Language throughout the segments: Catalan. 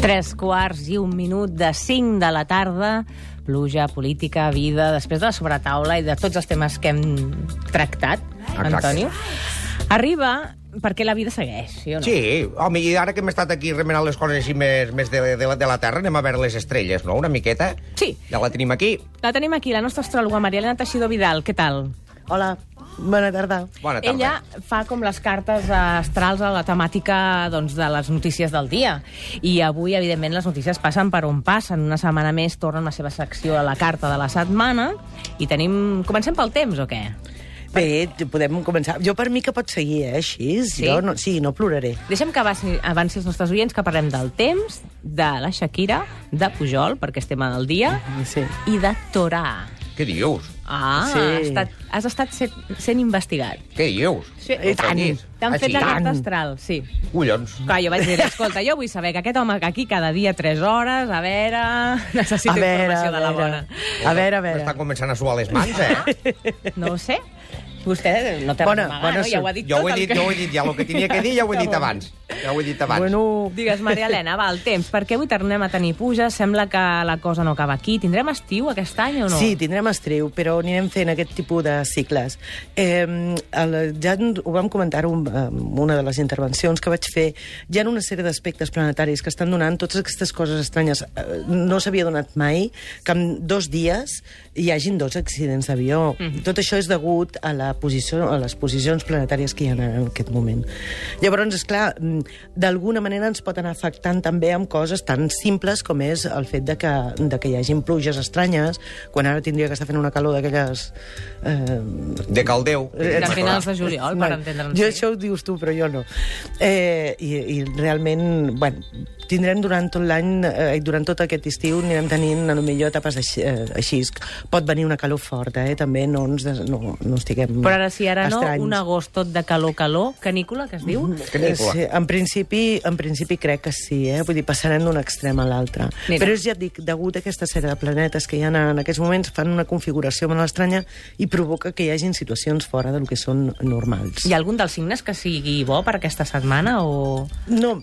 Tres quarts i un minut de 5 de la tarda. Pluja, política, vida, després de la sobretaula i de tots els temes que hem tractat, Exacte. Antonio. Arriba perquè la vida segueix, sí o no? Sí, home, i ara que hem estat aquí remenant les coses així més, més de, de, la, de la Terra, anem a veure les estrelles, no?, una miqueta. Sí. Ja la tenim aquí. La tenim aquí, la nostra astròloga Maria Elena Teixidor Vidal. Què tal? Hola, bona tarda. Bona tarda. Ella fa com les cartes astrals a la temàtica doncs, de les notícies del dia. I avui, evidentment, les notícies passen per on passen. Una setmana més tornen la seva secció a la carta de la setmana. I tenim... Comencem pel temps, o què? Bé, podem començar. Jo per mi que pot seguir, eh, així. Sí? Jo no, sí, no ploraré. Deixem que avanci, avanci els nostres oients que parlem del temps, de la Shakira, de Pujol, perquè és tema del dia, Sí. i de Torà. Què dius? Ah, Sí. has estat, has estat sent, sent investigat. Què dius? Sí, I tant. T'han fet la carta astral, sí. Collons. Clar, jo vaig dir, escolta, jo vull saber que aquest home aquí cada dia 3 hores, a veure... Necessito A veure, informació a de la veure. bona. A veure, a veure. M'estan començant a suar les mans, eh? No ho sé. Vostè no té Bona- res a amagar, bona no? Ja ho ha dit jo tot ho he dit, que... jo ho he dit, ja el que tenia que dir ja ho he dit abans. Ja ho he dit abans. Bueno, Digues, Maria Helena, va, el temps, perquè avui tornem a tenir puja, sembla que la cosa no acaba aquí. Tindrem estiu aquest any o no? Sí, tindrem estriu, però anirem fent aquest tipus de cicles. Eh, el, ja ho vam comentar en una de les intervencions que vaig fer. Hi ha una sèrie d'aspectes planetaris que estan donant totes aquestes coses estranyes. Eh, no s'havia donat mai que en dos dies hi hagin dos accidents d'avió. Mm -hmm. Tot això és degut a, la posició, a les posicions planetàries que hi ha en aquest moment. Llavors, és clar, d'alguna manera ens pot anar afectant també amb coses tan simples com és el fet de que, de que hi hagin pluges estranyes, quan ara tindria que estar fent una calor d'aquelles... Eh, De Caldeu. De finals de juliol, per entendre'ns. jo sí. això ho dius tu, però jo no. Eh, i, I realment, bueno, tindrem durant tot l'any, eh, durant tot aquest estiu, anirem tenint, a lo millor, etapes així, eh, així. Pot venir una calor forta, eh? també no ens des, no, no estiguem Però ara, si ara no, estranys. un agost tot de calor, calor, canícula, que es diu? Canícula. Sí, en principi, en principi crec que sí, eh? Vull dir, passarem d'un extrem a l'altre. Però és, ja et dic, degut a aquesta sèrie de planetes que hi ha en aquests moments, fan una configuració molt estranya i provoca que hi hagin situacions fora del que són normals. Hi ha algun dels signes que sigui bo per aquesta setmana o... No,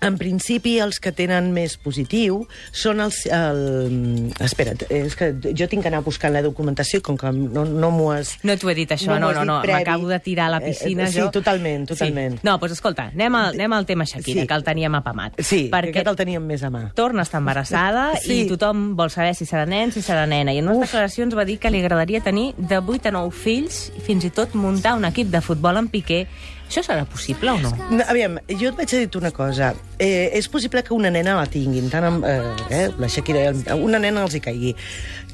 en principi, els que tenen més positiu són els... El... Espera't, és que jo tinc que anar buscant la documentació com que no, no m'ho has... No t'ho he dit, això, no, no, no, previ. m'acabo de tirar a la piscina, Eh, eh, sí, jo. totalment, totalment. Sí. No, doncs escolta, anem al, anem al tema Shakira, Sí. que el teníem apamat. Sí, perquè aquest el teníem més a mà. torna a estar embarassada Sí. i tothom vol saber si serà nen, si serà nena. I en unes declaracions va dir que li agradaria tenir de 8 a 9 fills i fins i tot muntar un equip de futbol en Piqué. Això serà possible o no? No, aviam, jo et vaig dir una cosa. Eh, és possible que una nena la tinguin, tant amb, eh, eh, la Shakira, una nena els hi caigui.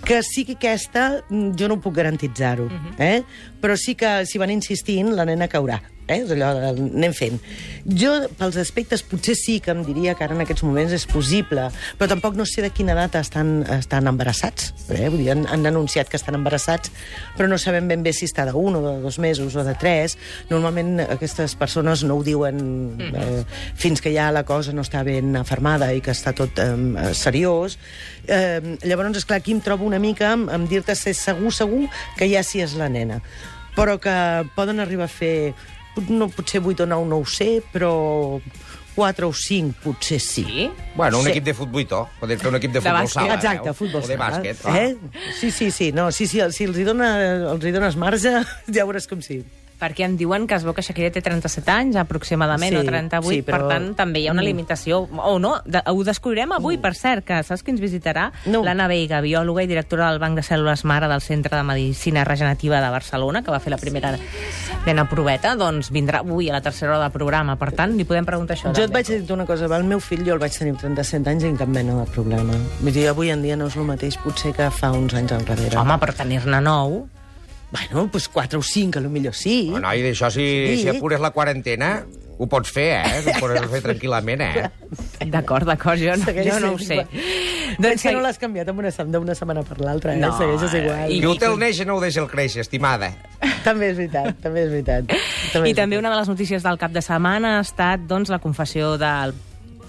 Que sigui aquesta, mm, jo no puc garantitzar-ho, eh? però sí que si van insistint, la nena caurà. Eh? És allò de anem fent. Jo, pels aspectes, potser sí que em diria que ara en aquests moments és possible, però tampoc no sé de quina data estan, estan embarassats. Eh? Vull dir, han, han anunciat que estan embarassats, però no sabem ben bé si està d'un o de dos mesos o de tres. Normalment aquestes persones no ho diuen eh, fins que ja la cosa no està ben afermada i que està tot eh, seriós. Eh, llavors, esclar, aquí em trobo una mica amb, amb dir-te ser segur, segur que ja sí és la nena. Però que poden arribar a fer no, potser 8 o 9 no ho sé, però 4 o 5 potser sí. Sí? Bueno, un Sí. equip de futbolito. Poder fer un equip de, De futbol bàsquet. sala. Exacte, eh? futbol O de sala. bàsquet. Eh? Sí, sí, sí. No, sí, sí, si els hi, dona, els hi dones marge, ja veuràs com sí. Perquè em diuen que es veu que Shakira té 37 anys, aproximadament, Sí, o 38, sí, per però- tant, també hi ha una Mm. limitació. O no, de, ho descobrirem avui, per cert, que saps qui ens visitarà? No. L'Anna Veiga, biòloga i directora del Banc de Cèl·lules Mare del Centre de Medicina Regenerativa de Barcelona, que va fer la primera nena proveta, doncs vindrà avui a la tercera hora del programa. Per tant, li podem preguntar això. Jo et vaig dir una cosa, el meu fill jo el vaig tenir amb 37 anys i cap mena de problema. Vull dir, avui en dia no és el mateix potser que fa uns anys enrere. Home, per tenir-ne nou... Bueno, doncs 4 o 5, a lo millor sí. No, noi, d'això, si, Sí. si apures la quarantena, ho pots fer, eh? Ho pots fer tranquil·lament, eh? D'acord, d'acord, jo, no, jo no ho sé. Doncs que no l'has canviat amb una, d'una setmana per l'altra, eh? No, Segueixes igual. i- té el néixer no ho deixa el créixer, estimada. També és veritat, també és veritat. I també una de les notícies del cap de setmana ha estat doncs, la confessió del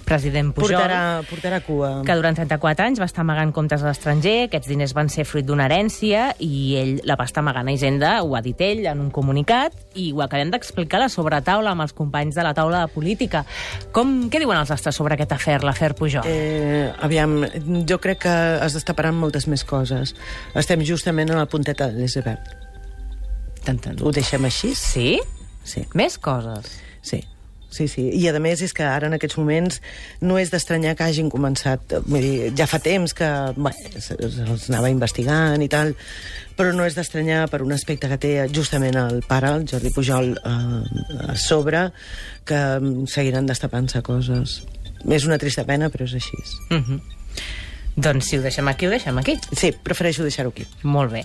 president Pujol, Portarà, portarà cua. que durant 34 anys va estar amagant comptes a l'estranger, aquests diners van ser fruit d'una herència i ell la va estar amagant a Hisenda, ho ha dit ell en un comunicat, i ho acabem d'explicar a la sobretaula amb els companys de la taula de política. Com, què diuen els astres sobre aquest afer, l'afer Pujol? Eh, aviam, jo crec que es destaparan moltes més coses. Estem justament en la punteta de l'iceberg. Ho deixem així? Sí? Sí. Més coses. Sí. Sí, sí. I, a més, és que ara, en aquests moments, no és d'estranyar que hagin començat... Vull dir, ja fa temps que bé, se'ls anava investigant i tal, però no és d'estranyar per un aspecte que té justament el pare, el Jordi Pujol, eh, a sobre, que seguiran destapant-se coses. És una trista pena, però és així. Mm Doncs si ho deixem aquí, ho deixem aquí. Sí, prefereixo deixar-ho aquí. Molt bé.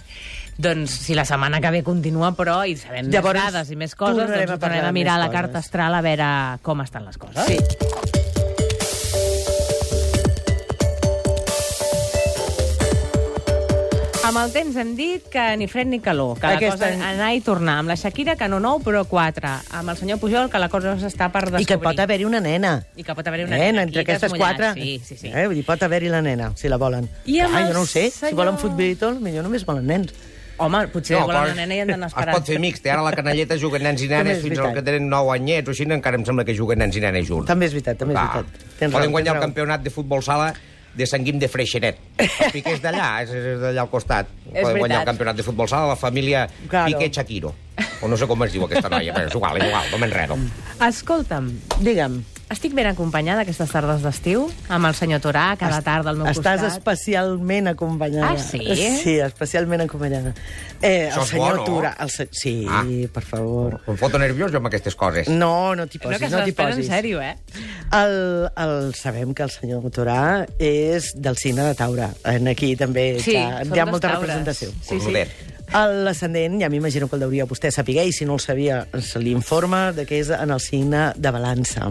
Doncs si la setmana que ve continua, però, i sabem Llavors, més dades i més coses, doncs tornarem a mirar la carta astral a veure com estan les coses. Sí. Amb el temps hem dit que ni fred ni calor, que Aquest la cosa any- anar i tornar. Amb la Shakira, que no nou, però quatre. Amb el senyor Pujol, que la cosa s'està per descobrir. I que pot haver-hi una nena. I que pot haver-hi una eh, nena entre aquestes mullat, quatre. sí, sí, sí. Eh, vull dir, pot haver-hi la nena, si la volen. I amb ah, el jo no ho sé. senyor- Si volen futbolito, millor només volen nens. Home, potser no, volen una nena i han d'anar Es esperant. pot fer mixt. Ara a la canalleta juguen nens i nenes fins al que tenen 9 anyets o així, encara em sembla que juguen nens i nenes junts. També és veritat, també és veritat. Tens Poden guanyar el campionat de futbol sala de Sant Guim de Freixenet. El Piqué és d'allà, és, és d'allà al costat. Poden guanyar veritat. el campionat de futbol sala la família Claro. Piqué Shakiro. O no sé com es diu aquesta noia, però és igual, és igual, no m'enredo. Escolta'm, Digue'm, estic ben acompanyada aquestes tardes d'estiu, amb el senyor Torà, cada tarda al meu estàs costat. especialment acompanyada. Ah, sí? Sí, especialment acompanyada. Eh, Això el senyor bo, no? Tura... El se... Sí, Ah. per favor. Em foto nerviós jo amb aquestes coses. No, no t'hi No, posis, que no, se t'hi l'espera en posis. sèrio, eh? El, el, sabem que el senyor Torà és del signe de Taure. En aquí també Sí, hi ha, hi ha molta taures. representació. Sí, sí. L'ascendent, ja m'imagino que el deuria vostè saber, i si no el sabia, se li informa de que és en el signe de balança.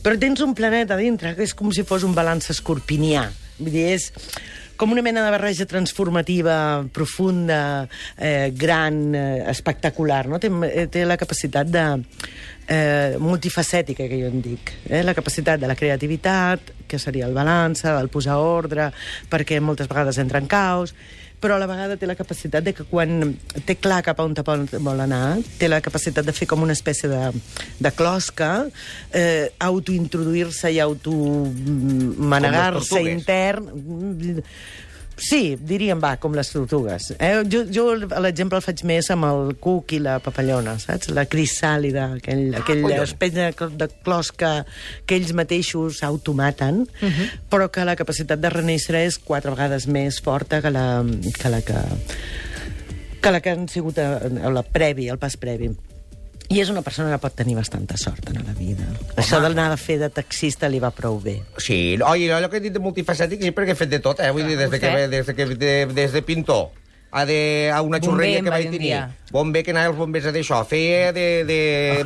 Però tens un planeta dintre que és com si fos un balança escorpinià. Vull dir, és com una mena de barreja transformativa, profunda, eh, gran, eh, espectacular. No? Té, eh, té la capacitat de eh, multifacètica, que jo en dic. Eh? La capacitat de la creativitat, que seria el balança, el posar ordre, perquè moltes vegades entra en caos, però a la vegada té la capacitat de que quan té clar cap a on vol, anar, té la capacitat de fer com una espècie de, de closca, eh, autointroduir-se i automanegar-se intern... Sí, diríem, va, com les tortugues. Eh? Jo, jo l'exemple el faig més amb el cuc i la papallona, saps? La crisàlida, aquell, aquell collons. espècie de, de closca que ells mateixos automaten, però que la capacitat de renéixer és quatre vegades més forta que la que, la que, que, la que han sigut a, a la previ, el pas previ. I és una persona que pot tenir bastanta sort en la vida. Això d'anar a fer de taxista li va prou bé. Sí, oi, allò que he dit de multifacètic, sí, perquè he fet de tot, eh? Vull dir, des de, que, des de, que, de, des de pintor a, de, a una xurreria en que va vaig tenir. Bomber que anava als bombers a d'això. Feia de, de,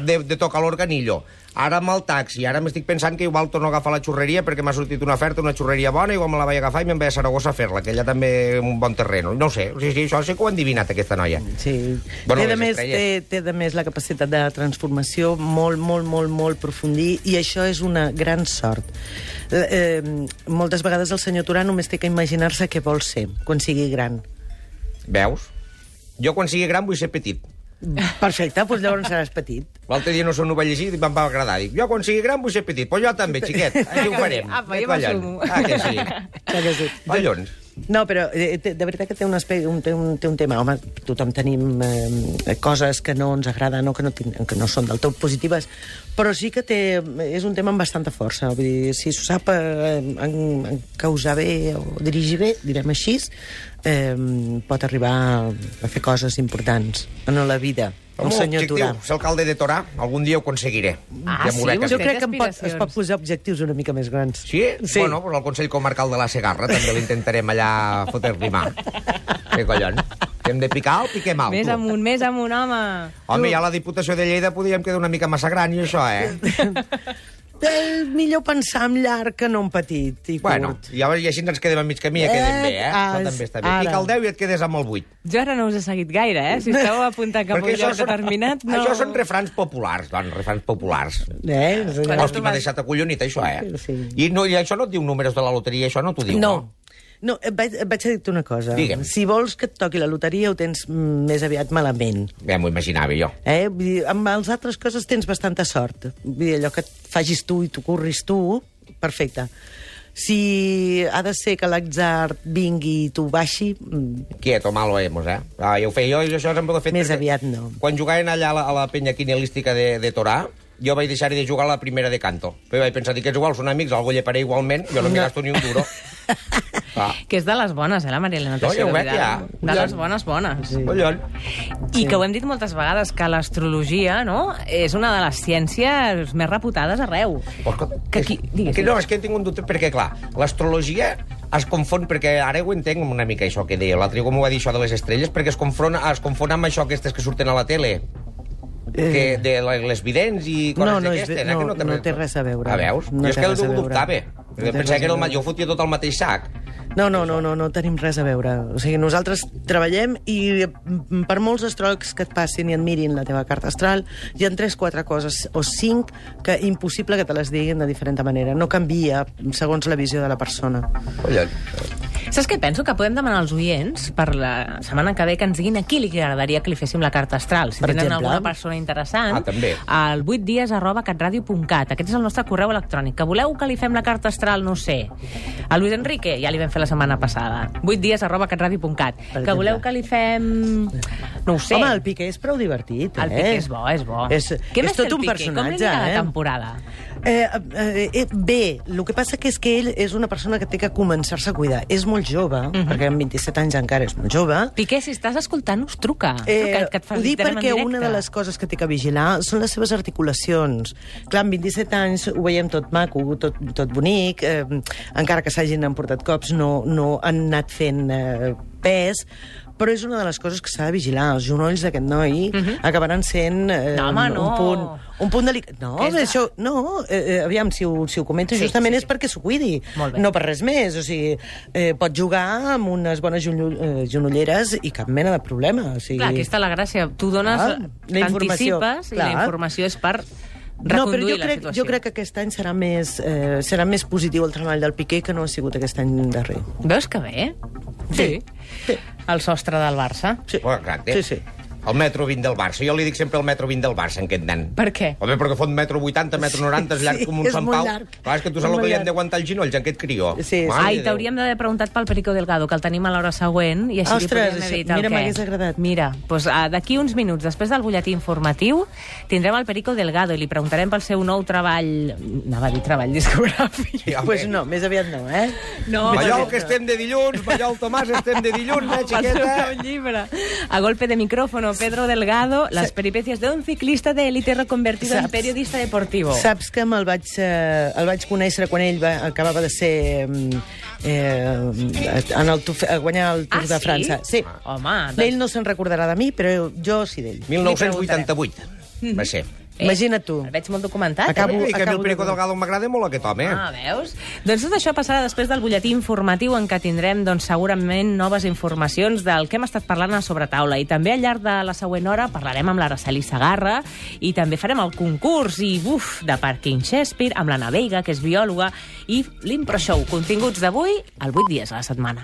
de, de tocar l'organillo. Ara amb el taxi. Ara m'estic pensant que igual torno a agafar la xurreria perquè m'ha sortit una oferta, una xurreria bona, igual me la vaig agafar i me'n vaig a Saragossa a fer-la, que allà també un bon terreno. No ho sé, sí, sí, això sí que ho han endivinat, aquesta noia. Sí. Bueno, té, de més, té, té de més la capacitat de transformació molt, molt, molt, molt profundir i això és una gran sort. Eh, eh, moltes vegades el senyor Turà només té que imaginar-se què vol ser quan sigui gran. Veus? Jo quan sigui gran vull ser petit. Perfecte, doncs llavors seràs petit. L'altre dia no sé on ho vaig llegir i em va agradar. Dic, jo quan sigui gran vull ser petit. Però jo també, xiquet. Així ho farem. Apa, Què jo m'assumo. Ah, que sí. Clar que sí. Collons. No, però eh, té- de veritat que té un, aspecte, un, té, un, té un tema. Home, tothom tenim eh, coses que no ens agraden o que no, que no són del tot positives, però sí que té, és un tema amb bastanta força. Vull dir, si s'ho sap eh, en, en causar bé o dirigir bé, direm així, eh, pot arribar a fer coses importants en la vida. El meu senyor objectiu, Turà. ser alcalde de Torà, algun dia ho aconseguiré. Ah, m'ho sí? a Jo crec que em pot, es pot posar objectius una mica més grans. Sí? sí? Bueno, doncs el Consell Comarcal de la Segarra també l'intentarem allà fotre-li mà. Què collons? Que hem de picar o piquem alt, Més amunt, més amunt, home. Home, ja la Diputació de Lleida podríem quedar una mica massa gran i això, eh? és millor pensar en llarg que no en petit i Bueno, curt. llavors i així ens quedem a mig camí i ja quedem bé, eh? Eh, Això també està bé. ara. Pica el 10 i et quedes amb el 8. Jo ara no us he seguit gaire, eh? Si esteu apuntant cap a un lloc determinat, no... això són refrans populars, doncs, refrans populars. Eh? Hosti, m'ha deixat acollonit, això, eh? Sí. I, no, I això no et diu números de la loteria, això no t'ho diu, No. No, et vaig, et vaig a dir-te una cosa. Digue'm. Si vols que et toqui la loteria, ho tens mm, més aviat malament. Ja m'ho imaginava jo. Eh? Vull dir, amb les altres coses tens bastanta sort. Vull dir, allò que et facis tu i t'ho curris tu, perfecte. Si ha de ser que l'atzar vingui i tu baixi, mm, Quieto, malo hemos, eh? Ah, ja ho feia jo, i això ho he fet... Més aviat no. Quan jugaven allà a la, a la penya quinelística de, de Torà, jo vaig deixar de jugar a la primera de canto. Però vaig pensar, que és igual, són amics, algú lleparé igualment, jo no, m'hi No. gasto ni un duro. ah, Que és de les bones, eh, la Marilena No, ja ho Teixidor veig, Vidal. ja. De les bones, bones. Sí. collons. I que ho hem dit moltes vegades, que l'astrologia no, és una de les ciències més reputades arreu. Pues que, Que és- qui- digues, que no, és que tinc un dubte, perquè, clar, l'astrologia es confon, perquè ara ho entenc una mica això que deia, l'altre com ho va dir això de les estrelles, perquè es confon, es confon amb això aquestes que surten a la tele, que, de les vidents i coses Eh. No, no, d'aquestes, eh, no, que no té res a veure. Ah, veus? No jo és té que a el dubtava. No Jo té pensava que era a el, jo fotia tot al mateix sac. No, no, no, no, no tenim res a veure. O sigui, nosaltres treballem i per molts astròlegs que et passin i et mirin la teva carta astral, hi ha tres, quatre coses o cinc que impossible que te les diguin de diferent manera. No canvia segons la visió de la persona. Collons. Saps què penso? Que podem demanar als oients per la setmana que ve que ens diguin a qui li agradaria que li féssim la carta astral. Si Per tenen exemple? alguna persona interessant, Ah, també. al 8dies arroba catradio.cat. Aquest és el nostre correu electrònic. Que voleu que li fem la carta astral, no sé. A Luis Enrique, ja li vam fer la setmana passada. 8dies arroba catradio.cat. Que voleu que li fem... No ho sé. Home, el Piqué és prou divertit, eh? El Piqué és bo, és bo. És, Què és més té tot el un Piqué? personatge, Com eh? la temporada? Eh, eh, eh, bé, el que passa que és que ell és una persona que té que començar-se a cuidar. És molt jove, uh Mhm. -huh. perquè amb 27 anys encara és molt jove. Piqué, si estàs escoltant-nos, truca. Eh, truca que et ho dic perquè una de les coses que té que vigilar són les seves articulacions. Clar, amb 27 anys ho veiem tot maco, tot, tot bonic, eh, encara que s'hagin emportat cops, no, no han anat fent eh, pes, però és una de les coses que s'ha de vigilar. Els genolls d'aquest noi acabaran sent eh, Mhm. No, home, no. un punt, un punt delicat. No, és de- això, no, eh, eh, aviam, si ho, si ho comento, Sí, justament sí, és sí. perquè s'ho cuidi, no per res més. O sigui, eh, pot jugar amb unes bones eh, genolleres i cap mena de problema. O sigui, Clar, aquí està la gràcia. Tu dones, Ah, la informació, t'anticipes i la informació és per No, però jo crec, jo crec que aquest any serà més, eh, serà més positiu el treball del Piqué que no ha sigut aquest any darrer. Veus que bé? Sí. Sí. El sostre del Barça. Sí. Exacte. Sí, sí. El metro 20 del Barça. Jo li dic sempre el metro 20 del Barça, en aquest nen. Per què? Home, perquè fot metro 80, metro 90, és llarg Sí, com un Sant Pau. llarg. Clar, és que tu És saps el que li han llarg. d'aguantar els genolls, aquest crió. Sí, sí. Ai, t'hauríem d'haver preguntat pel Perico Delgado, que el tenim a l'hora següent, i així Ostres, li podríem haver això- dit el mira, què. m'hagués agradat. Mira, doncs, uh, d'aquí uns minuts, després del butlletí informatiu, tindrem el Perico Delgado i li preguntarem pel seu nou treball... Anava a dir treball discogràfic. Sí, home. pues no, més aviat no, eh? No, Mallol, que estem de dilluns, Mallol Tomàs, estem de dilluns, eh, xiqueta? nou llibre. A golpe de micrófono, Pedro Delgado, las peripecias de un ciclista de élite reconvertido en periodista deportivo. Saps que me'l vaig, eh, el vaig conèixer quan ell va, acabava de ser mm, eh, en el, a guanyar el Tour Ah, de sí? França. Sí. Home, doncs- Ell no se'n recordarà de mi, però jo sí d'ell. 1988 va ser. Eh, Imagina't tu. El veig molt documentat. Acabo- eh? I que a mi el Perico Delgado m'agrada molt aquest home. Ah, veus? Doncs tot això passarà després del butlletí informatiu en què tindrem doncs, segurament noves informacions del que hem estat parlant a sobre taula i també al llarg de la següent hora parlarem amb l'Araceli Sagarra i també farem el concurs i buf, de Parking Shakespeare amb l'Anna Veiga, que és biòloga i l'Impro Show, continguts d'avui al 8 dies a la setmana.